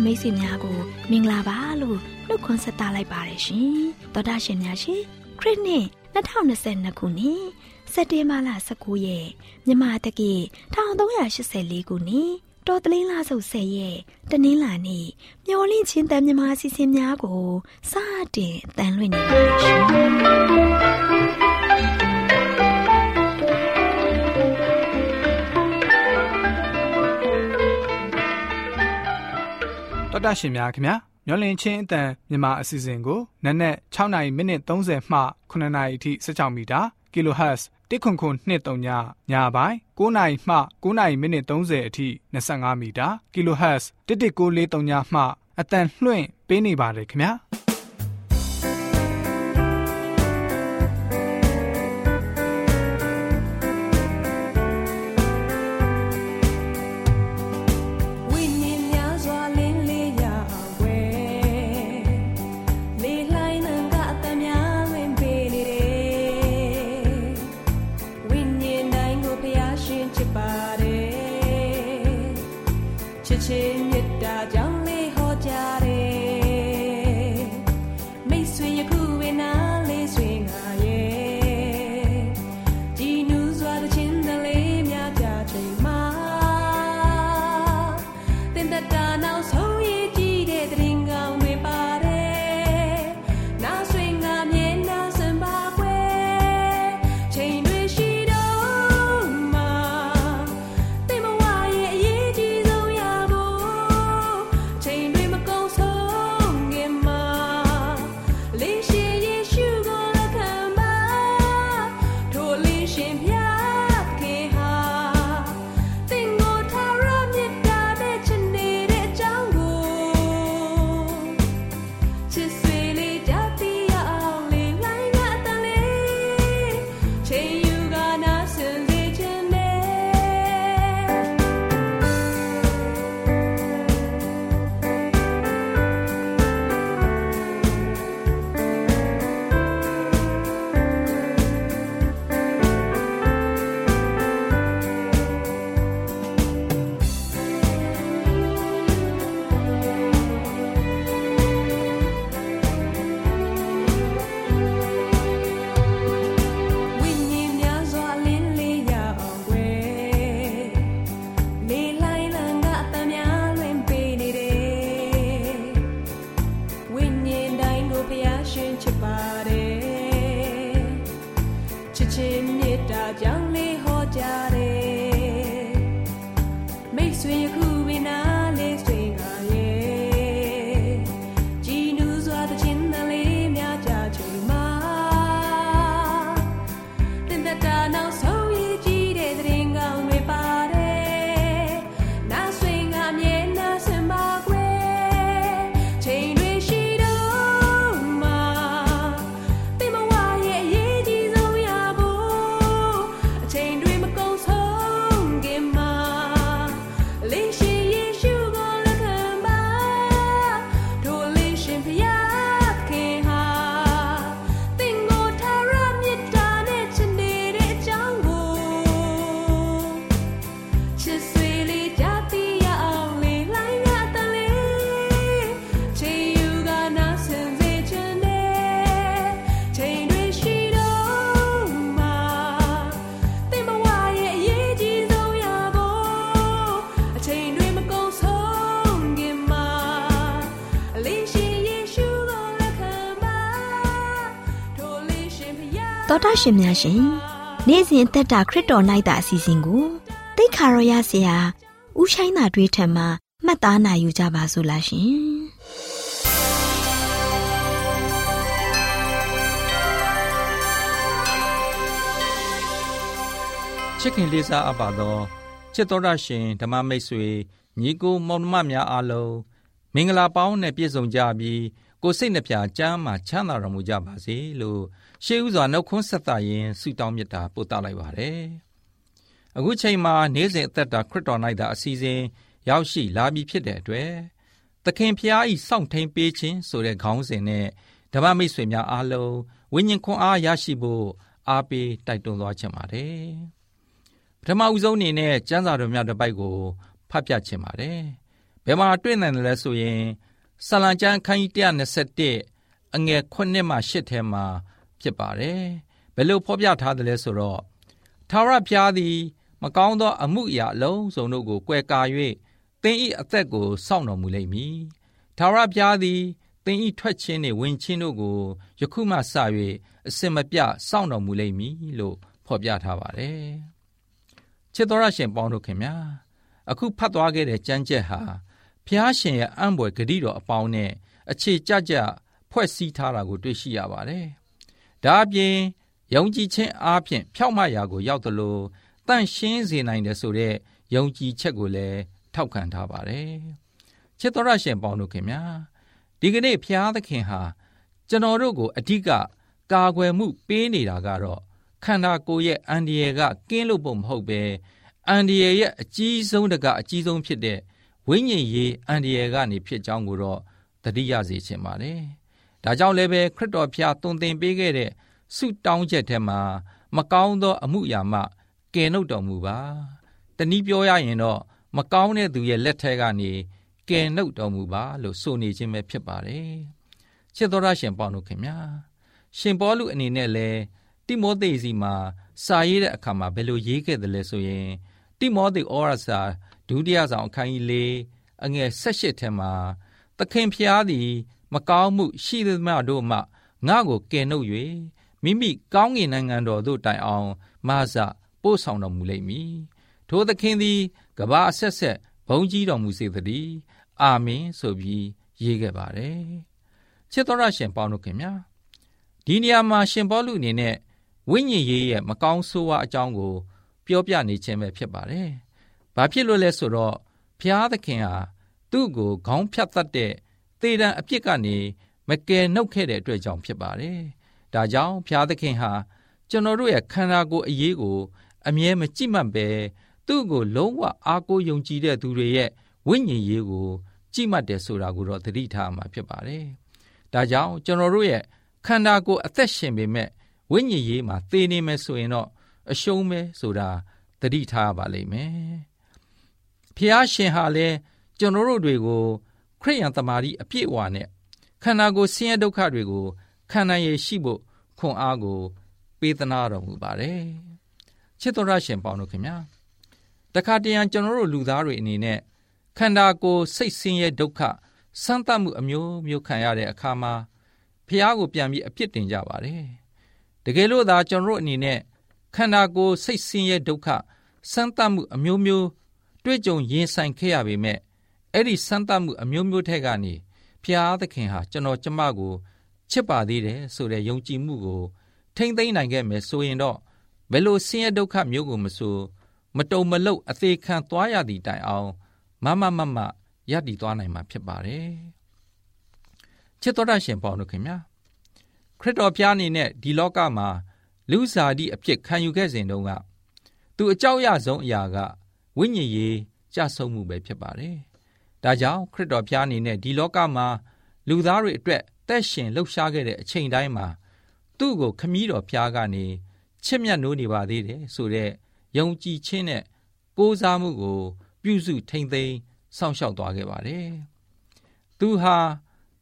ရှင်မိတ်ဆွေများကိုမင်္ဂလာပါလို့နှုတ်ခွန်းဆက်သလိုက်ပါတယ်ရှင်တော်တာရှင်များရှင်ခရစ်နှစ်2022ခုနှစ်စက်တင်ဘာလ19ရက်မြန်မာတက္ကီ1384ခုနှစ်တော်တလင်းလာဆုပ်ဆယ်ရဲ့တနင်္လာနေ့မျော်လင့်ချင်းတန်မြမာစီစဉ်များကိုစတင်တန်လွင့်နေပါရှင် တော်တာရှင်များခင်ဗျာမျောလင့်ချင်းအတန်မြန်မာအစီအစဉ်ကိုနက်နက်6နိုင်မိနစ်30မှ9နိုင်အထိ16မီတာ kHz တစ်ခွန်ခွန်23ညညပိုင်း9နိုင်မှ9နိုင်မိနစ်30အထိ25မီတာ kHz 11943ညမှအတန်လွှင့်ပေးနေပါတယ်ခင်ဗျာ ရှင်များရှင်နေ့စဉ်အသက်တာခရစ်တော်၌တာအစီအစဉ်ကိုတိတ်ခါရောရစီဟာဥဆိုင်တာတွေးထံမှာမှတ်သားနိုင်ယူကြပါစို့လားရှင်ချစ်ခင်လေးစားအပ်ပါသောချစ်တော်ရရှင်ဓမ္မမိတ်ဆွေညီကိုမောင်နှမများအားလုံးမင်္ဂလာပေါင်းနဲ့ပြည့်စုံကြပြီးကိုစိတ်နှပြချမ်းမှချမ်းသာတော်မူကြပါစေလို့ ရှေးဥစွာနှုတ်ခွန်းဆက်သရင်ဆုတောင်းမြတ်တာပို့သလိုက်ပါတယ်။အခုချိန်မှာနေ့စဉ်အသက်တာခရစ်တော်၌သာအစီအစဉ်ရောက်ရှိလာပြီဖြစ်တဲ့အတွက်သခင်ဖျားဤစောင့်ထိန်ပေးခြင်းဆိုတဲ့ခေါင်းစဉ်နဲ့ဓမ္မမိတ်ဆွေများအားလုံးဝိညာဉ်ခွန်အားရရှိဖို့အားပေးတိုက်တွန်းသွားချင်ပါတယ်။ပထမဦးဆုံးအနေနဲ့ကျမ်းစာတော်များတစ်ပိုက်ကိုဖတ်ပြချင်ပါတယ်။ဘယ်မှာတွေ့နိုင်တယ်လဲဆိုရင်ဆလံကျမ်းခန်းကြီး121အငယ်9မှ10ထဲမှာ ဖြစ်ပါတယ်။ဘယ်လိုဖော်ပြထားတယ်လဲဆိုတော့ထာဝရဘုရားသည် မကောင်းသောအမှုအရာအလုံးစုံတို့ကိုကွယ်ကာ၍သင်၏အသက်ကိုစောင့်တော်မူလိမ့်မည်။ထာဝရဘုရားသည်သင်၏ထွက်ခြင်းနှင့်ဝင်ခြင်းတို့ကိုယခုမှစ၍အစင်မပြစောင့်တော်မူလိမ့်မည်လို့ဖော်ပြထားပါတယ်။ချစ်တော်ရရှင်ပေါင်းတို့ခင်ဗျာအခုဖတ်သွားခဲ့တဲ့ကျမ်းချက်ဟာဖျားရှင်ရဲ့အံ့ဘွယ်ဂတိတော်အပေါင်းနဲ့အခြေကြကြဖွဲ့စည်းထားတာကိုတွေ့ရှိရပါတယ်။ ဒါအပြင်ယုံကြည်ခြင်းအားဖြင့်ဖြောက်မရာကိုရောက်သလိုတန့်ရှင်းစေနိုင်တယ်ဆိုတဲ့ယုံကြည်ချက်ကိုလည်းထောက်ခံထားပါတယ်။ချစ်တော်ရရှင်ပေါင်းတို့ခင်ဗျာဒီကနေ့ဖျားသခင်ဟာကျွန်တော်တို့ကိုအဓိကကာကွယ်မှုပေးနေတာကတော့ခန္ဓာကိုယ်ရဲ့အန္တရာယ်ကကင်းလို့ပုံမဟုတ်ပဲအန္တရာယ်ရဲ့အကြီးဆုံးတကအကြီးဆုံးဖြစ်တဲ့ဝိညာဉ်ရေးအန္တရာယ်ကနေဖြစ်ကြောင်းကိုတော့သတိရစေချင်ပါတယ်။ ဒါကြောင့်လည်းပဲခရစ်တော်ဖျားတုံသင်ပေးခဲ့တဲ့ဆုတောင်းချက်ထဲမှာမကောင်းသောအမှုရာမှကယ်နှုတ်တော်မူပါ။တနည်းပြောရရင်တော့မကောင်းတဲ့သူရဲ့လက်ထက်ကနေကယ်နှုတ်တော်မူပါလို့ဆိုနေခြင်းပဲဖြစ်ပါတယ်။ချစ်တော်ရရှင်ပေါင်းတို့ခင်ဗျာ။ရှင်ပေါလုအနေနဲ့လည်းတိမောသေစီမှာစာရေးတဲ့အခါမှာဘယ်လိုရေးခဲ့တယ်လဲဆိုရင်တိမောသေဩရစာဒုတိယဆောင်အခန်းကြီး၄အငယ်၁၈ထဲမှာသခင်ဖျားသည် မကောင်းမှုရှိသမျှတို့မှငါ့ကိုကယ်နှုတ်၍မိမိကောင်းကင်နိုင်ငံတော်သို့တိုင်အောင်မဆပို့ဆောင်တော်မူလိမ့်မည်ထိုသခင်သည်ကဘာအဆက်ဆက်ဘုန်းကြီးတော်မူစေသတည်းအာမင်ဆိုပြီးရေးခဲ့ပါတယ်ချစ်တော်ရရှင်ပေါင်းတို့ခင်ဗျာဒီနေရာမှာရှင်ပေါလုအနေနဲ့ဝိညာဉ်ရေးရဲ့မကောင်းဆိုးဝါးအကြောင်းကို ပြောပြနေခြင်းပဲဖြစ်ပါတယ်။ဘာဖြစ်လို့လဲဆိုတော့ဘုရားသခင်ဟာသူ့ကိုခေါင်းဖြတ်တတ်တဲ့ သေတံအပြစ်ကနေမကယ်နှုတ်ခဲ့တဲ့အတွက်ကြောင့်ဖြစ်ပါတယ်။ဒါကြောင့်ဘုရားသခင်ဟာကျွန်တော်တို့ရဲ့ခန္ဓာကိုယ်အရေးကို အမြဲမကြည့်မှတ်ပဲသူ့ကိုလုံးဝအားကိုးယုံကြည်တဲ့သူတွေရဲ့ဝိညာဉ်ရေးကို ကြည့်မှတ်တယ်ဆိုတာကိုတော့သတိထားမှာဖြစ်ပါတယ်။ဒါကြောင့်ကျွန်တော်တို့ရဲ့ခန္ဓာကိုယ်အသက်ရှင်ပေမဲ့ဝိညာဉ်ရေးမှာသေနေမယ်ဆိုရင်တော့အရှုံးပဲဆိုတာသတိထားပါလိမ့်မယ်။ဖျားရှင်ဟာလည်းကျွန်တော်တို့တွေကို ခရိယန်တမာတိအပြည့်အဝနဲ့ခန္ဓာကိုယ်ဆင်းရဲဒုက္ခတွေကိုခံနိုင်ရရှိဖို့ခွန်အားကို ပေးသနာတော်မူပါတယ်။ချစ်တော်ရရှင်ပေါင်းတို့ခင်ဗျာတခါတရံကျွန်တော်တို့လူသားတွေအနေနဲ့ခန္ဓာကိုယ်စိတ်ဆင်းရဲဒုက္ခစမ်းသပ်မှုအမျိုးမျိုးခံရတဲ့အခါမှာဖះကိုပြန်ပြီးအပြစ်တင်ကြပါတယ်တကယ်လို့သာကျွန်တော်တို့အနေနဲ့ခန္ဓာကိုယ်စိတ်ဆင်းရဲဒုက္ခစမ်းသပ်မှုအမျိုးမျိုးတွေ့ကြုံရင်ဆိုင်ခဲ့ရပေမဲ့ အဲ့ဒီစမ်းသပ်မှုအမျိုးမျိုးထက်ကနေဖျားသခင်ဟာကျွန်တော်ကျမကိုချစ်ပါသေးတယ်ဆိုတဲ့ယုံကြည်မှုကို ထိမ့်သိမ့်နိုင်ခဲ့မယ်ဆိုရင်တော့ဘယ်လိုဆင်းရဲဒုက္ခမျိုးကိုမဆိုမတုံမလုတ်အသေးခံသွားရသည့်တိုင်အောင်မမမမရည်တည်သွားနိုင်မှာဖြစ်ပါတယ်ချစ်တော်တရှင်ပေါင်းတို့ခင်ဗျာခရစ်တော်ဖျားအနေနဲ့ဒီလောကမှာလူစားတိအဖြစ်ခံယူခဲ့စဉ်တုန်းကသူအကြောက်ရဆုံးအရာကဝိညာဉ်ရေးကြဆုံးမှုပဲဖြစ်ပါတယ်။ ဒါကြောင့်ခရစ်တော်ဖျားအနေနဲ့ဒီလောကမှာလူသားတွေအတွက်တက်ရှင်လှုပ်ရှားခဲ့တဲ့အချိန်တိုင်းမှာသူ့ကိုခမည်းတော်ဖျားကနေချစ်မြတ်နိုးနေပါသေးတယ်ဆိုတဲ့ယုံကြည်ခြင်းနဲ့ကိုးစားမှုကို ပြုစုထိမ့်သိမ်းစောင့်ရှောက်သွားခဲ့ပါတယ်။သူဟာ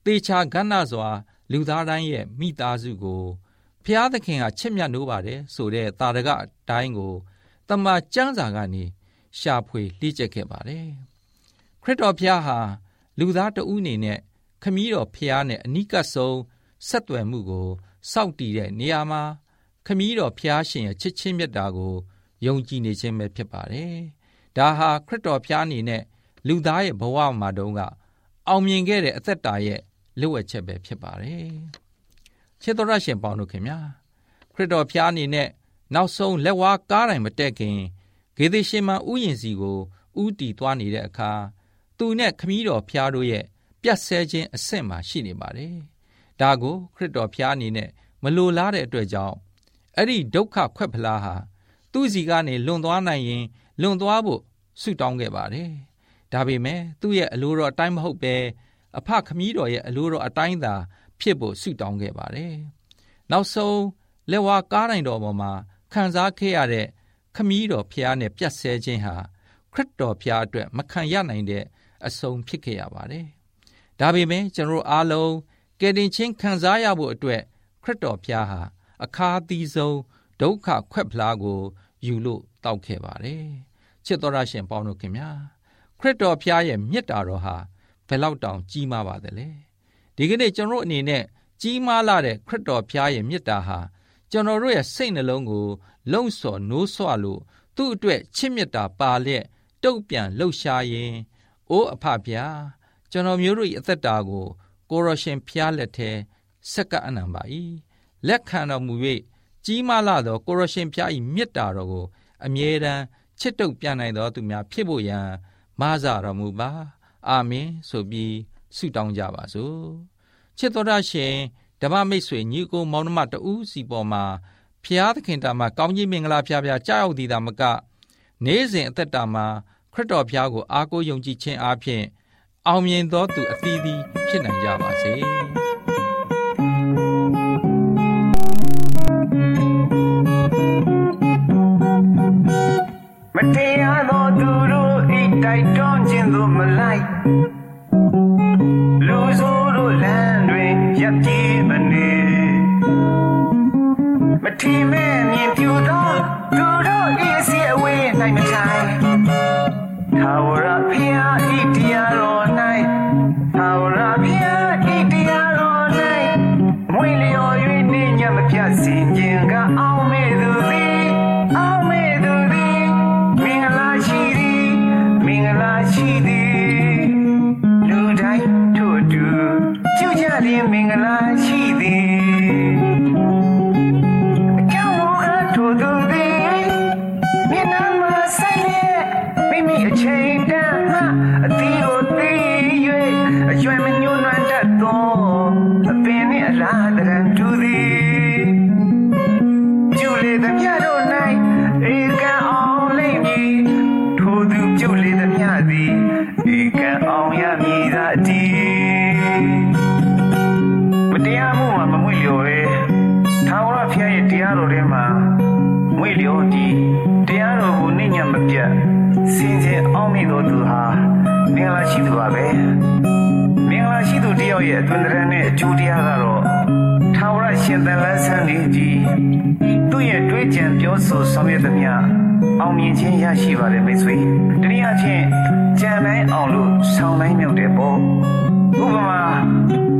တေချာကဏ္ဍစွာ လူသားတိုင်းရဲ့မိသားစုကိုဖျားသခင်ကချစ်မြတ်နိုးပါတယ်ဆိုတဲ့တာရကအတိုင်းကိုတမန်ကျမ်းစာကနေရှာဖွေလှည့်ကျက်ခဲ့ပါတယ်ခ ရစ်တော်ဖျားဟာလူသားတဦးအနေနဲ့ခမည်းတော်ဖျားနဲ့အနိကဆုံးဆက်သွယ်မှုကိုစောင့်တည်တဲ့နေရာမှာခမည်းတော်ဖျားရှင်ရဲ့ချစ်ချင်းမြတ်တာကိုယုံကြည်နေခြင်းပဲဖြစ်ပါတယ်ဒါဟာခရစ်တော်ဖျားအနေနဲ့လူသားရဲ့ဘဝမှာတုန်းကအောင်မြင်ခဲ့တဲ့အသက်တာရဲ့လိုအပ်ချက်ပဲဖြစ်ပါတယ်ချစ်တော်ရရှင်ပေါင်းတို့ခင်ဗျာခရစ်တော်ဖျားအနေနဲ့နောက်ဆုံးလက်ဝါးကားတိုင်းမတက်ခင်ဂေသေရှင်မဥယျင်စီကိုဥတီသွားနေတဲ့အခါ သူနဲ့ခမည်းတော်ဖျားတို့ရဲ့ပြတ်ဆဲခြင်းအဆင့်မှာရှိနေပါတယ်ဒါကိုခရစ်တော်ဖျားအနေနဲ့မလိုလားတဲ့အတွက်ကြောင့်အဲ့ဒီဒုက္ခခွက်ဖလားဟာသူ့စီကနေလွန်သွားနိုင်ရင်လွန်သွားဖို့ဆုတောင်းခဲ့ပါတယ်ဒါပေမဲ့သူ့ရဲ့အလိုတော်အတိုင်းမဟုတ်ပဲအဖခမည်းတော်ရဲ့အလိုတော်အတိုင်းသာဖြစ်ဖို့ဆုတောင်းခဲ့ပါတယ်။နောက်ဆုံးလက်ဝါးကားတိုင်းတော်ပေါ်မှာခံစားခဲ့ရတဲ့ခမည်းတော်ဖျားနဲ့ပြတ်ဆဲခြင်းဟာခရရစ်တော်ဖျားအတွက်မခံရနိုင်တဲ့ အဆုံးဖြစ်ခဲ့ရပါတယ်။ဒါပေမဲ့ကျွန်တော်အားလုံးကယ်တင်ချင်းခံစားရဖို့အတွက်ခရစ်တော်ဖျားဟာအခါသီးဆုံးဒုက္ခခွက်ဖလားကို ယူလို့တောက်ခဲ့ပါတယ်။ချစ်တော်ရရှင်ပေါင်းတို့ခင်ဗျာခရစ်တော်ဖျားရဲ့မြတ်တာတော်ဟာဘယ်လောက်တောင်ကြီးမားပါသလဲ။ဒီကနေ့ကျွန်တော်အနေနဲ့ကြီးမားလာတဲ့ခရစ်တော်ဖျားရဲ့မြတ်တာဟာကျွန်တော်တို့ရဲ့စိတ်နှလုံးကိုလုံဆော်နိုးဆွလို့သူ့အတွက်ချစ်မြတ်တာပါလျက်တုတ်ပြန်လှုပ်ရှားရင် အိုးအဖဖျားကျွန်တော်မျိုးတို့၏အသက်တာကို ကိုရရှင်ဖျားလက်ထဲစက္ကအနံပါ၏လက်ခံတော်မူ၍ကြီးမားလာသော ကိုရရှင်ဖျား၏မြတ်တာတော်ကိုအမြဲတမ်းချစ်တုပ်ပြန်နိုင်တော်သူများဖြစ်ဖို့ရန်မဆာတော်မူပါအာမင်ဆိုပြီးဆုတောင်းကြပါစို့ချစ်တော်ရရှင်ဓမ္မမိတ်ဆွေညီကိုမောင်နှမတဦးစီပေါ်မှာဖျားသခင်တာမှာကောင်းကြီးမင်္ဂလာဖျားဖျားကြောက်သည်တာမကနေ့စဉ်အသက်တာမှာခ ရစ်တော်ဖျားကိုအားကိုးယုံကြည်ခြင်းအပြင်အောင်မြင်သောသူအသီးသီးဖြစ်နိုင်ကြပါစေမတရားသောသူတို့ဤတိုက်တွန်းခြင်းသို့မလိုက်လူဆိုးတို့လမ်းတွင်ရပ်ပြေးမနေမထီမဲ့မြင်ပြူသောသူတို့ဤအစီအဝေး၌မထိုင် သာဝရဖျားဤတရားတော်၌သာဝရဖျားဤတရားတော်၌မွေလျော်၍နေညမပြတ်စင်ခြင်းကအောင်မေသူသည်အောင်မေသူသည်မင်္ဂလာရှိသည်မင်္ဂလာရှိသည်လူတိုင်းတို့အတူကျူကြလျင်မင်္ဂလာ မင်္ဂလာရှိသူပါပဲမင်္ဂလာရှိသူတယောက်ရဲ့အတွင်တရံနဲ့အကျိုးတရားကတော့ထာဝရရှင်သန်လန်းဆန်းနေသည်သူ့ရဲ့တွေးကြံပြောဆိုဆောင်ရွက်သမျှအောင်မြင်ခြင်းရရှိပါတယ်မိတ်ဆွေတနည်းအားဖြင့်ကြံတိုင်းအောင်လို့ဆောင်းတိုင်းမြုပ်တယ်ပေါ့ဥပမာ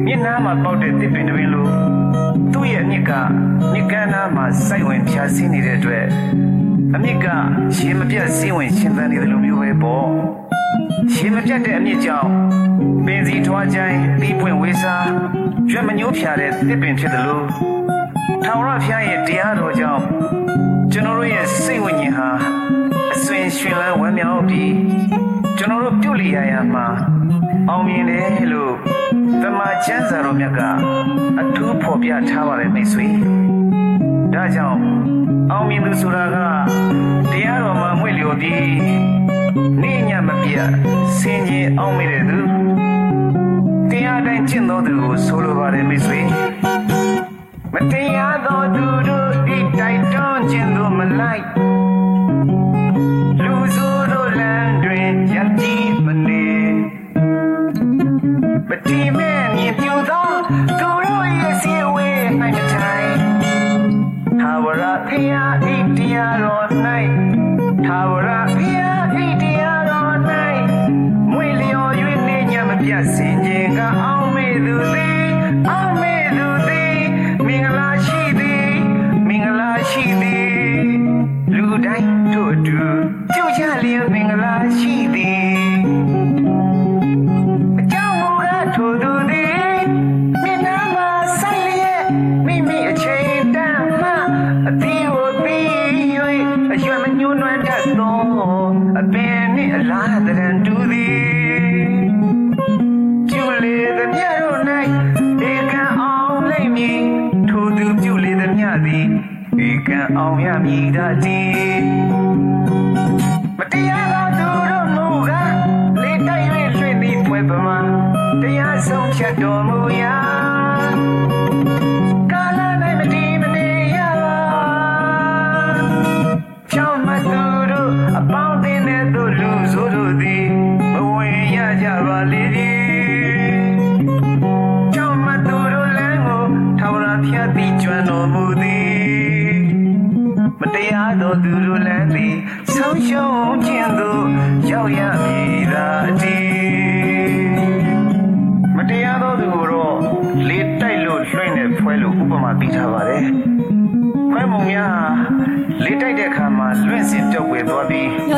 မျက်နှာမှာပေါက်တဲ့တစ်ပင်တစ်ပင်လိုသူ့ရဲ့အမြစ်ကမြစ်ကမ်းနားမှာစိုက်ဝင်ဖြာဆင်းနေတဲ့အတွက်အမြစ်ကရေမပြတ်စင်းဝင်ရှင်သန်နေတယ်လို့မျိုးပဲပေါ့ ရေမပြတ်တဲ့အမြစ်ကြောင့်ပင်စီထွားချိုင်းပြီးပွင့်ဝေးစားရွက်မညှိုးဖြာတဲ့တစ်ပင်ဖြစ်တယ်လို့ထာဝရဘုရားရဲ့တရားတော်ကြောင့်ကျွန်တော်တို့ရဲ့စိတ်ဝိညာဉ်ဟာအဆွင်ရှင်လန်းဝမ်းမြောက်ပြီးကျွန်တော်တို့ပြုတ်လျရရမှာအောင်မြင်တယ်လို့တမန်ကျမ်းစာတော်မြတ်ကအထူးဖော်ပြထားပါတယ်မိတ်ဆွေဒါကြောင့်အောင်မြင်သူဆိုတာကတရားတော်မှာမွေ့လျော်ပြီး နေ့ညမပြတ်စင်ကြယ်အောင်မြင်တဲ့သူတရားတိုင်းကျင့်တော်သူကိုဆိုလိုပါတယ်မိတ်ဆွေမတရားသောသူတို့ဤတိုက်တွန်းခြင်းသို့မလိုက်လူဆိုးတို့လမ်းတွင်ရပ်ကြည့်မနေမတိမဲ့မြင်ပြူသောသူတို့ရဲ့စီဝေး၌မထိုင်သာဝရဖျားဤတရားတော်၌သာဝရ ည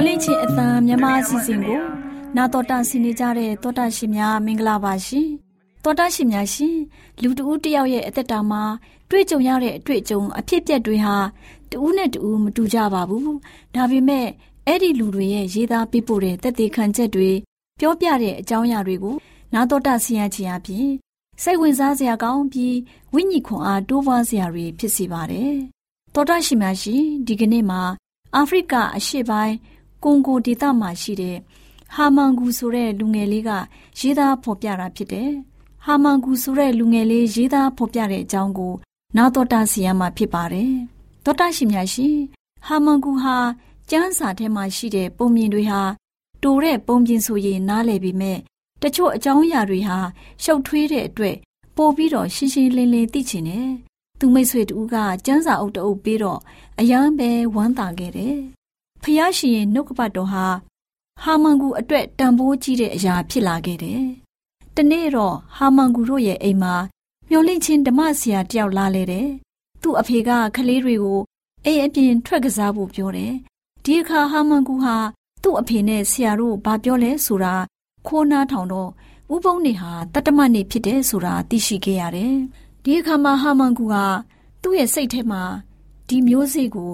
သွားပြီးမျော်လင့်ခြင်းအသံမြန်မာအစီအစဉ်ကိုနာတော်တာဆင်နေကြတဲ့တောတာရှင်များမင်္ဂလာပါရှင်တောတာရှင်များရှင်လူတဦးတယောက်ရဲ့အသက်တာမှာတွေ့ကြုံရတဲ့အတွေ့အကြုံအဖြစ်အပျက်တွေဟာတဦးနဲ့တဦးမတူကြပါဘူးဒါပေမဲ့အဲ့ဒီလူတွေရဲ့ရေးသားပေးပို့တဲ့သက်သေခံချက်တွေပြောပြတဲ့အကြောင်းအရာတွေကိုနာတော်တာဆင်ရခြင်းအပြင်စိတ်ဝင်စားစရာကောင်းပြီးဝိညာဉ်ခွန်အားတိုးပွားစရာတွေဖြစ်စေပါတယ်တောတာရှင်များရှင်ဒီကနေ့မှာအာဖရိကအရှေ့ပိုင်း ကွန်ဂိုဒေသမှာရှိတဲ့ဟာမန်ဂူဆိုတဲ့လူငယ်လေးကရေးသားဖော်ပြတာဖြစ်တယ်။ဟာမန်ဂူဆိုတဲ့လူငယ်လေးရေးသားဖော်ပြတဲ့အကြောင်းကိုနာတော်တာစီယံမှာဖြစ်ပါတယ်။တော်တာရှင်များရှင်ဟာမန်ဂူဟာကျမ်းစာထဲမှာရှိတဲ့ပုံမြင်တွေဟာတိုတဲ့ပုံပြင်ဆိုရင်နားလည်ပြီးမဲ့တချို့အကြောင်းအရာတွေဟာရှုပ်ထွေးတဲ့အတွက်ပို့ပြီးတော့ရှင်းရှင်းလင်းလင်းသိချင်တယ်။သူမိတ်ဆွေတူကကျမ်းစာအုပ်တအုပ်ပြီးတော့အယမ်းပဲဝမ်းသာခဲ့တယ်။ ဖျားရှင်ရဲ့နှုတ်ကပတ်တော်ဟာဟာမန်ဂူအတွက်တန်ဖိုးကြီးတဲ့အရာဖြစ်လာခဲ့တယ်။တနေ့တော့ဟာမန်ဂူတို့ရဲ့အိမ်မှာမျော်လင့်ချင်းဓမ္မဆရာတယောက်လာလေတယ်။သူ့အဖေကကလေးတွေကိုအိမ်အပြင်ထွက်ကစားဖို့ပြောတယ်။ဒီအခါဟာမန်ဂူဟာသူ့အဖေနဲ့ဆရာတို့ဘာပြောလဲဆိုတာခိုးနားထောင်တော့ဥပုံနေဟာတတ္တမနေဖြစ်တယ်ဆိုတာသိရှိခဲ့ရတယ်။ဒီအခါမှာဟာမန်ဂူဟာသူ့ရဲ့စိတ်ထဲမှာဒီမျိုးစေ့ကို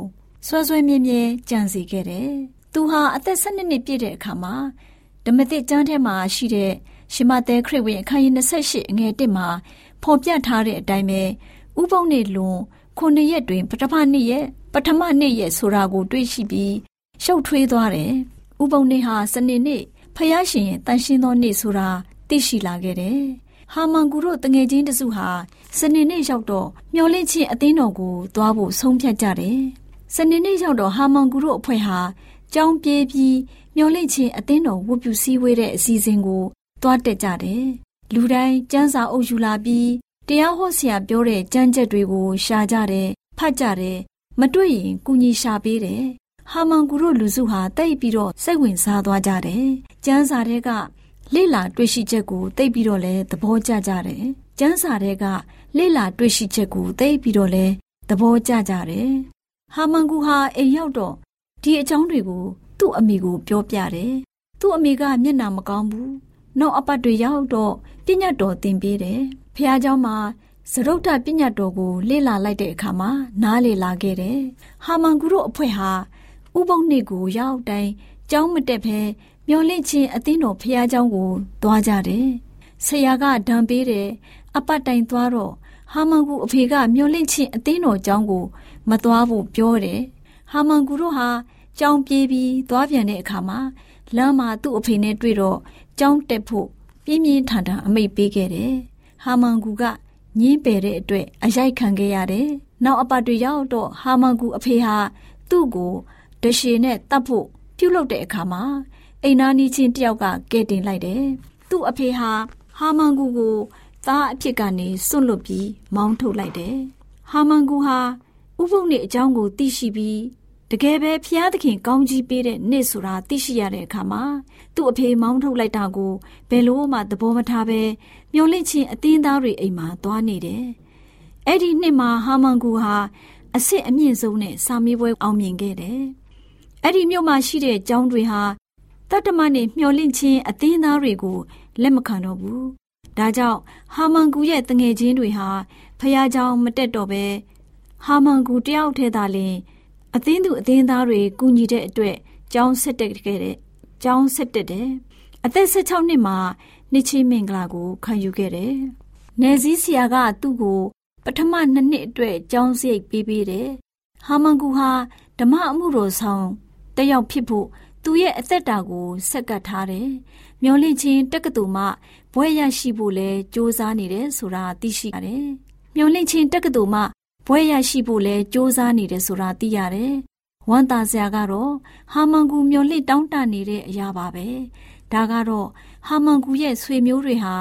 ဆွဲဆွဲမြဲမြဲကြံစီခဲ့တယ်။သူဟာအသက်12နှစ်ပြည့်တဲ့အခါမှာဓမ္မသစ်ကျမ်းထဲမှာရှိတဲ့ရှမသဲခရစ်ဝင်အခန်းကြီး28အငယ်1မှာဖော်ပြထားတဲ့အတိုင်းပဲဥပုံနေလွန်ခုနှစ်ရက်တွင် ပထမနှစ်ရက်ပထမနှစ်ရက်ဆိုတာကို တွေ့ရှိပြီးရှုပ်ထွေးသွားတယ်။ဥပုံနေဟာစနေနေ့ဖယားရှင်ရဲ့တန်ရှင်းသောနေ့ဆိုတာသိရှိလာခဲ့တယ်။ဟာမန်ကူတို့တငယ်ချင်းတစုဟာစနေနေ့ရောက်တော့မျောလင့်ချင်းအသင်းတော်ကိုသွားဖို့ဆုံးဖြတ်ကြတယ်။ စနေနေ့ရောက်တော့ဟာမန်ကူတို့အဖွဲ့ဟာကြောင်းပြေးပြီးမျောလင့်ချင်းအသင်းတော်ဝတ်ပြုစည်းဝေးတဲ့အစီအစဉ်ကိုသွားတက်ကြတယ်။လူတိုင်းစံစာအုပ်ယူလာပြီးတရားဟောဆရာပြောတဲ့ကြမ်းချက်တွေကိုရှာကြတယ်ဖတ်ကြတယ်မတွေ့ရင်ကုညီရှာပေးတယ်။ဟာမန်ကူတို့လူစုဟာတိတ်ပြီးတော့စိတ်ဝင်စားသွားကြတယ်။ကျမ်းစာတွေကလေ့လာတွေ့ရှိချက်ကိုသိပြီးတော့လဲသဘောကျကြတယ်။ကျမ်းစာတွေကလေ့လာတွေ့ရှိချက်ကိုသိပြီးတော့လဲသဘောကျကြတယ်။ ဟာမန်ကူဟာအိမ်ရောက်တော့ဒီအကြောင်းတွေကို သူ့အမိကိုပြောပြတယ်။သူ့အမိကမျက်နှာမကောင်းဘူး။နောက်အပတ်တွေရောက်တော့ပြညတ်တော်သင်ပေးတယ်။ဖះเจ้าမှာစရုတ်တပြညတ်တော်ကိုလေ့လာလိုက်တဲ့အခါမှာနားလေလာခဲ့တယ်။ဟာမန်ကူတို့အဖွဲ့ဟာဥပုံနှစ်ကိုရောက်တိုင်းကြောင်းမတက်ဘဲမျောလင့်ချင်းအသင်းတော်ဖះเจ้าကိုသွားကြတယ်။ဆရာကဒံပေးတယ်။အပတ်တိုင်သွားတော့ ဟာမန်ကူအဖေကမျောလင့်ချင်းအသင်းတော်ကျောင်းကို မသွားဖို့ပြောတယ်။ဟာမန်ကူတို့ဟာကျောင်းပြေးပြီးသွားပြန်တဲ့အခါမှာလမ်းမှာသူ့အဖေနဲ့တွေ့တော့ကျောင်းတက်ဖို့ပြင်းပြင်းထန်ထန်အမိတ်ပေးခဲ့တယ်။ဟာမန်ကူကငင်းပယ်တဲ့အတွက်အရိုက်ခံခဲ့ရတယ်။နောက်အပတ်တွေရောက်တော့ဟာမန်ကူအဖေဟာသူ့ကိုဒရှေနဲ့တတ်ဖို့ပြုတ်လုတဲ့အခါမှာအိမ်နာနီချင်းတယောက်ကကဲတင်လိုက်တယ်။သူ့အဖေဟာဟာမန်ကူကို သားအဖြစ်ကနေစွန့်လွတ်ပြီးမောင်းထုတ်လိုက်တယ်။ဟာမန်ကူဟာဥပုပ်နေအကြောင်းကိုသိရှိပြီးတကယ်ပဲဖျားသခင်ကောင်းကြီးပေးတဲ့နေ့ဆိုတာသိရှိရတဲ့အခါမှာသူ့အဖေမောင်းထုတ်လိုက်တာကိုဘယ်လို့မှသဘောမထားပဲမျောလင့်ချင်းအတင်းသားတွေအိမ်မှာသွားနေတယ်။အဲ့ဒီနှစ်မှာဟာမန်ကူဟာအစ်စ်အမြင့်ဆုံးနဲ့စာမေးပွဲအောင်မြင်ခဲ့တယ်။အဲ့ဒီမြို့မှာရှိတဲ့ကျောင်းတွေဟာတတ္တမနဲ့မျောလင့်ချင်းအတင်းသားတွေကိုလက်မခံတော့ဘူး။ ဒါကြောင့်ဟာမန်ကူရဲ့တငယ်ချင်းတွေဟာဖះเจ้าမတက်တော့ပဲဟာမန်ကူတယောက်ထဲသာလျှင်အသင်းသူအသင်းသားတွေကူညီတဲ့အတွက်ကျောင်းဆက်တက်ခဲ့တဲ့ကျောင်းဆက်တက်တယ်အသက်16နှစ်မှာနှစ်ချင်းမင်္ဂလာကိုခံယူခဲ့တယ်နယ်စည်းဆရာကသူ့ကိုပထမနှစ်နှစ်အတွက်ကျောင်းစရိတ်ပေးပေးတယ်ဟာမန်ကူဟာဓမ္မအမှုတော်ဆောင်တက်ရောက်ဖြစ်ဖို့ သူရဲ့အသက်တာကိုဆက်ကပ်ထားတယ်။မျောလင့်ချင်းတက္ကသိုလ်မှဘွဲ့ရရှိဖို့လဲစူးစမ်းနေတယ်ဆိုတာသိရှိရတယ်။မျောလင့်ချင်းတက္ကသိုလ်မှဘွဲ့ရရှိဖို့လဲစူးစမ်းနေတယ်ဆိုတာသိရတယ်။ဝမ်တာဆရာကတော့ဟာမန်ကူမျောလင့်တောင်းတနေတဲ့အရာပါပဲ။ဒါကတော့ဟာမန်ကူရဲ့ဆွေမျိုးတွေဟာ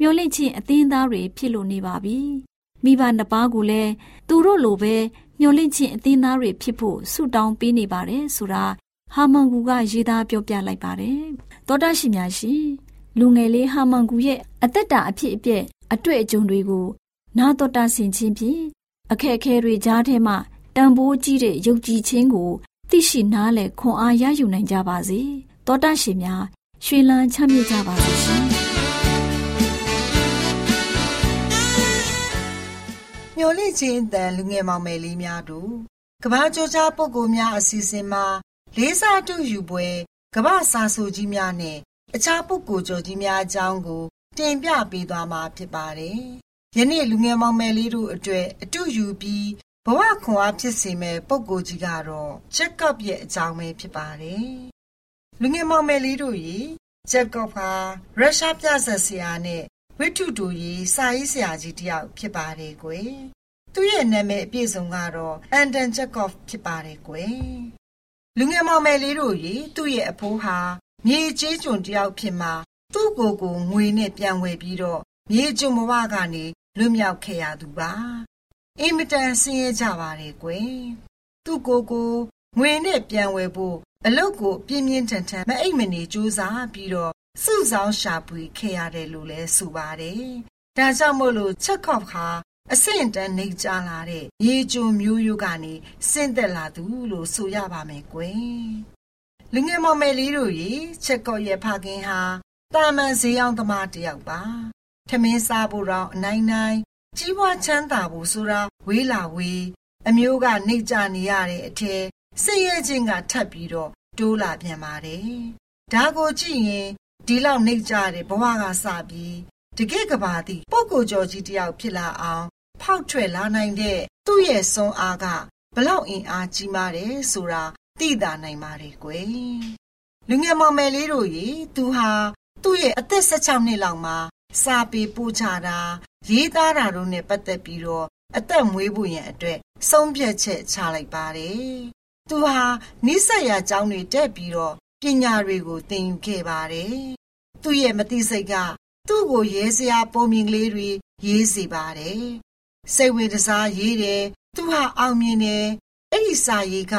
မျောလင့်ချင်းအသင်းသားတွေဖြစ်လို့နေပါပြီ။မိဘနှစ်ပါးကလည်းသူတို့လိုပဲမျောလင့်ချင်းအသင်းသားတွေဖြစ်ဖို့ဆုတောင်းပေးနေပါတယ်ဆိုတာ ဟာမန်ဂူကရေးသားပြောပြလိုက်ပါတယ်သောတာရှင်များရှင်လူငယ်လေးဟာမန်ဂူရဲ့အသက်တာအဖြစ်အပျက်အတွေ့အကြုံတွေကိုနာတော်တာဆင်ခြင်းဖြင့်အခက်အခဲတွေကြားထဲမှာတန်ဖိုးကြီးတဲ့ယုံကြည်ခြင်းကိုသိရှိနားလည်ခွန်အားရယူနိုင်ကြပါစေတောတာရှင်များရွှေလန်းချမ်းမြေ့ကြပါစေရှင်မျော်လင့်ခြင်းအတန်လူငယ်မောင်မယ်လေးများတို့ကဘာကြိုးကြားပုဂ္ဂိုလ်များအစီအစဉ်မှာ လေးစားတူယူပွဲကဘာစာဆိုကြီးများနဲ့အခြားပုဂ္ဂိုလ်ကျော်ကြီးများအကြောင်းကို တင်ပြပေးသွားမှာဖြစ်ပါတယ်။ယနေ့လူငယ်မောင်မယ်လေးတို့အတွက်အတူယူပြီးဘဝခွန်အားဖြစ်စေမဲ့ပုဂ္ဂိုလ်ကြီးကတော့ချက်ကပ်ရဲ့အကြောင်းပဲဖြစ်ပါတယ်။လူငယ်မောင်မယ်လေးတို့ရေချက်ကပ်ဟာရုရှားပြဆက်ဆရာနဲ့ဝိထုတူကြီးစာရေးဆရာကြီးတယောက်ဖြစ်ပါတယ်ကွယ်။သူ့ရဲ့နာမည်အပြည့်စုံကတော့အန်တန်ချက်ကော့ဖ်ဖြစ်ပါတယ်ကွယ်။ လူငယ်မောင်မယ်လေးတို့ရေသူ့ရဲ့အဖိုးဟာမြေကျေးကျွန်တယောက်ဖြစ်မှာသူ့ကိုယ်ကိုငွေနဲ့ပြန်ဝယ်ပြီးတော့မြေကျွန်ဘဝကနေလွတ်မြောက်ခဲ့ရသူပါအင်မတန်ဆင်းရဲကြပါတယ်ကွယ်သူ့ကိုယ်ကိုငွေနဲ့ပြန်ဝယ်ဖို့အလုတ်ကိုပြင်းပြင်းထန်ထန်မအိပ်မနေကြိုးစားပြီးတော့စုဆောင်ရှာဖွေခဲ့ရတယ်လို့လဲဆိုပါတယ်ဒါကြောင့်မို့လို့ချက်ခေါ့ခါ အဆင့်တန်းနေကြလာတဲ့ရေကျွံမျိုးရိုးကနေဆင့်သက်လာသူလို့ဆိုရပါမယ်ကွယ်လူငယ်မောင်မယ်လေးတို့ရေချက်ကော့ရဲ့ဖခင်ဟာတာမန်ဈေးရောက်သမားတယောက်ပါထမင်းစားဖို့တော့အနိုင်နိုင်ကြီးပွားချမ်းသာဖို့ဆိုတာဝေးလာဝေးအမျိုးကနေကြနေရတဲ့အထက်စိတ်ရဲ့ချင်းကထပ်ပြီးတော့တိုးလာပြန်ပါတယ်ဒါကိုကြည့်ရင်ဒီလောက်နေကြတဲ့ဘဝကစပြီးတကယ့်ကဘာတိပုဂ္ဂိုလ်ကျော်ကြီးတယောက်ဖြစ်လာအောင် ဖောက်ထွက်လာနိုင်တဲ့သူ့ရဲ့စွမ်းအားကဘလောက်အင်အားကြီးမားတယ်ဆိုတာသိတာနိုင်ပါတယ်ကွယ်လူငယ်မောင်မယ်လေးတို့ရေသူဟာသူ့ရဲ့အသက်16နှစ်လောက်မှာစာပေပို့ချတာရေးသားတာတို့နဲ့ပတ်သက်ပြီးတော့အသက်မွေးဖို့ရန်အတွက်ဆုံးဖြတ်ချက်ချလိုက်ပါတယ်။သူဟာနိစ္စရာအကြောင်းတွေတက်ပြီးတော့ပညာတွေကိုသင်ယူခဲ့ပါတယ်။သူ့ရဲ့မသိစိတ်ကသူ့ကိုရေးစရာပုံမြင်ကလေးတွေရေးစေပါတယ်။ စိတ်ဝင်စားရေးတယ်။သူဟာအောင်မြင်တယ်။အဲ့ဒီစာရေးက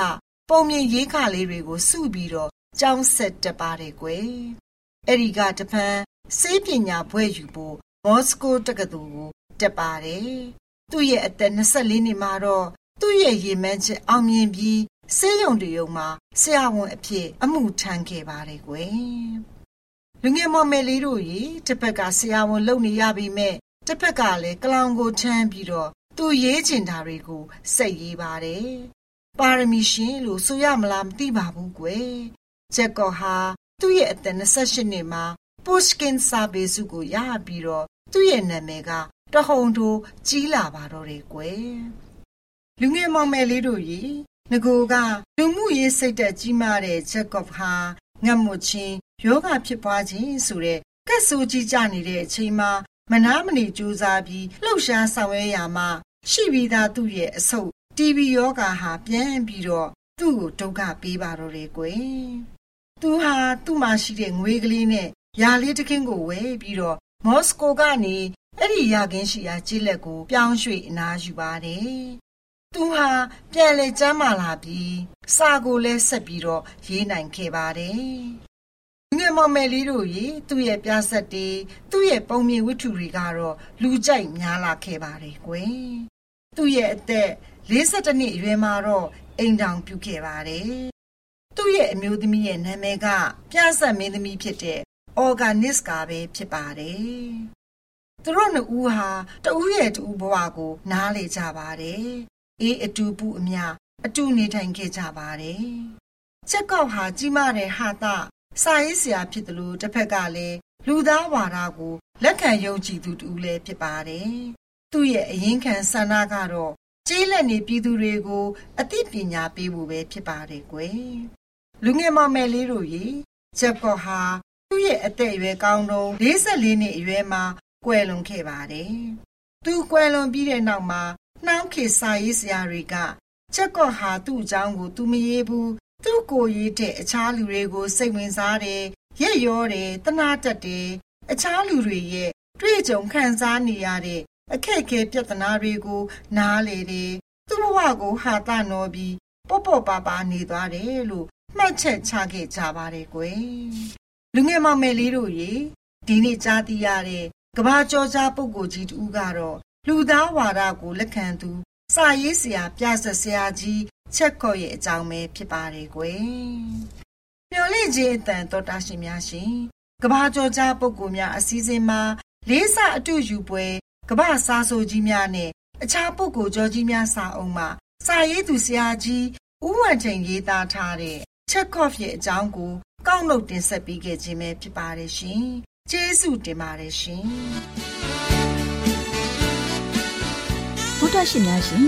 ပုံမြင်ရေးခလေးတွေကိုစုပြီးတော့ကြောင်းဆက်တက်ပါတယ်ကွယ်။အဲ့ဒီကတပန်းစေးပညာဘွဲ့ယူဖို့မော်စကိုတက္ကသိုလ်ကိုတက်ပါတယ်။သူ့ရဲ့အသက်24နှစ်မှာတော့သူ့ရဲ့ရေမှန်းချက်အောင်မြင်ပြီးဆေးရုံတရုံမှာဆရာဝန်အဖြစ်အမှုထမ်းခဲ့ပါတယ်ကွယ်။လူငယ်မောင်မယ်လေးတို့ရေတစ်ဖက်ကဆရာဝန်လုပ်နေရပြီမဲ့ တစ်ဖက်ကလည်းကလောင်ကိုထမ်းပြီးတော့သူရေးချင်တာတွေကိုစိတ်ရေးပါတယ်။ပါရမီရှင်လို့ဆိုရမလားမသိပါဘူးကွယ်။ဂျက်ကောဟာသူ့ရဲ့အသက်28နှစ်မှာ Pushkin စာပေစုကိုရပြီးတော့သူ့ရဲ့နာမည်ကတဟုန်ထိုးကြီးလာပါတော့တယ်ကွယ်လူငယ်မောင်မယ်လေးတို့ရေငကိုကလူမှုရေးစိတ်သက်ကြီးမားတဲ့ဂျက်ကော့ဟာငတ်မွချင်းယောဂဖြစ်ပွားခြင်းဆိုတဲ့ကက်ဆိုးကြီးကြနေတဲ့အချိန်မှာ မနာမနေကြိုးစားပြီးလှုပ်ရှားဆောင်ရွက်ရမှာရှိပြီးသားသူ့ရဲ့အဆုတ် TB ယောဂါဟာပြန်ပြီးတော့သူ့ကိုဒုက္ခပေးပါတော့တယ်ကွယ်သူဟာသူ့မှာရှိတဲ့ငွေကလေးနဲ့ယာလေးတခင်းကိုဝယ်ပြီးတော့မော်စကိုကနေအဲ့ဒီယာကင်းရှိရာကျေးလက်ကိုပြောင်းရွှေ့အနားယူပါတယ်။သူဟာပြန်လေကျမ်းမာလာပြီးစာကိုလည်းဆက်ပြီးတော့ရေးနိုင်ခဲ့ပါတယ်။ ငယ်မောင်မယ်လေးတို့ရေသူ့ရဲ့ပြဆက်တွေသူ့ရဲ့ပုံမြင်ဝတ္ထုတွေကတော့လူကြိုက်များလာခဲ့ပါတယ်ကွယ်။သူ့ရဲ့အသက်52နှစ်အရွယ်မှာတော့အိမ်တောင်ပြုခဲ့ပါတယ်။သူ့ရဲ့အမျိုးသမီးရဲ့နာမည်ကပြဆက်မင်းသမီးဖြစ်တဲ့ organist ကပဲဖြစ်ပါတယ်။သူတို့နှစ်ဦးဟာတဦးရဲ့တူဘဝကို နားလေကြပါတယ်။အေးအတူပူအမြအတူနေထိုင်ခဲ့ကြပါတယ်။ချက်ကောက်ဟာကြီးမားတဲ့ဟာတာ စာရေးဆရာဖြစ်တယ်လို့တစ်ဖက်ကလည်းလူသားဝါဒကိုလက်ခံယုံကြည်သူတူလည်းဖြစ်ပါတယ်။သူ့ရဲ့အရင်ခံဆန္ဒကတော့ကျေးလက်နေပြည်သူတွေကိုအသိပညာပေးဖို့ပဲဖြစ်ပါတယ်ကွယ်။လူငယ်မမယ်လေးတို့ရေချက်ကောက်ဟာသူ့ရဲ့အသက်အရွယ်ကောင်းတုန်း44နှစ်အရွယ်မှာကွယ်လွန်ခဲ့ပါတယ်။သူကွယ်လွန်ပြီးတဲ့နောက်မှာနှောင်းခေစာရေးဆရာတွေကချက်ကော့ဟာသူ့အကြောင်းကိုသူမရေးဘူး။ သူ့ကိုရေးတဲ့အခြားလူတွေကို စိတ်ဝင်စားတယ်၊ရက်ရောတယ်၊တနာတတ်တယ်။အခြားလူတွေရဲ့တွေ့ကြုံခံစားနေရတဲ့အခက်အခဲပြဿနာတွေကို နားလေတယ်သူ့ဘဝကိုဟာတနော်ပြီးပေါ့ပေါ့ပါပါနေသွားတယ်လို့မှတ်ချက်ချခဲ့ကြပါတယ်ကွယ်လူငယ်မောင်မယ်လေးတို့ရေဒီနေ့ကြားသိရတဲ့ကဘာကျော်ကြားပုဂ္ဂိုလ်ကြီးတူကတော့လူသားဝါဒကိုလက်ခံသူ စာရေးဆရာပြဆက်ဆရာကြီး ချက်ခေါ်ရဲ့အကြောင်းပဲဖြစ်ပါတယ်ကွယ်မျော်လင့်ခြင်းအတန်တော်တာရှင်များရှင်ကဘာကျော်ကြားပုဂ္ဂိုလ်များအစည်းအဝေးမှာလေးစအတူယူပွဲကဘာစားဆိုကြီးများနဲ့အခြားပုဂ္ဂိုလ်ကျော်ကြီးများစာအုပ်မှာစာရေးသူဆရာကြီးဦးဝံချိန်ရေးသားထားတဲ့ချက်ကော့ဖ်ရဲ့အကြောင်းကိုကောက်နှုတ်တင်ဆက်ပေးခဲ့ခြင်းပဲဖြစ်ပါတယ်ရှင်။ကျေးဇူးတင်ပါတယ်ရှင်။ဘုဒ္ဓရှင်များရှင်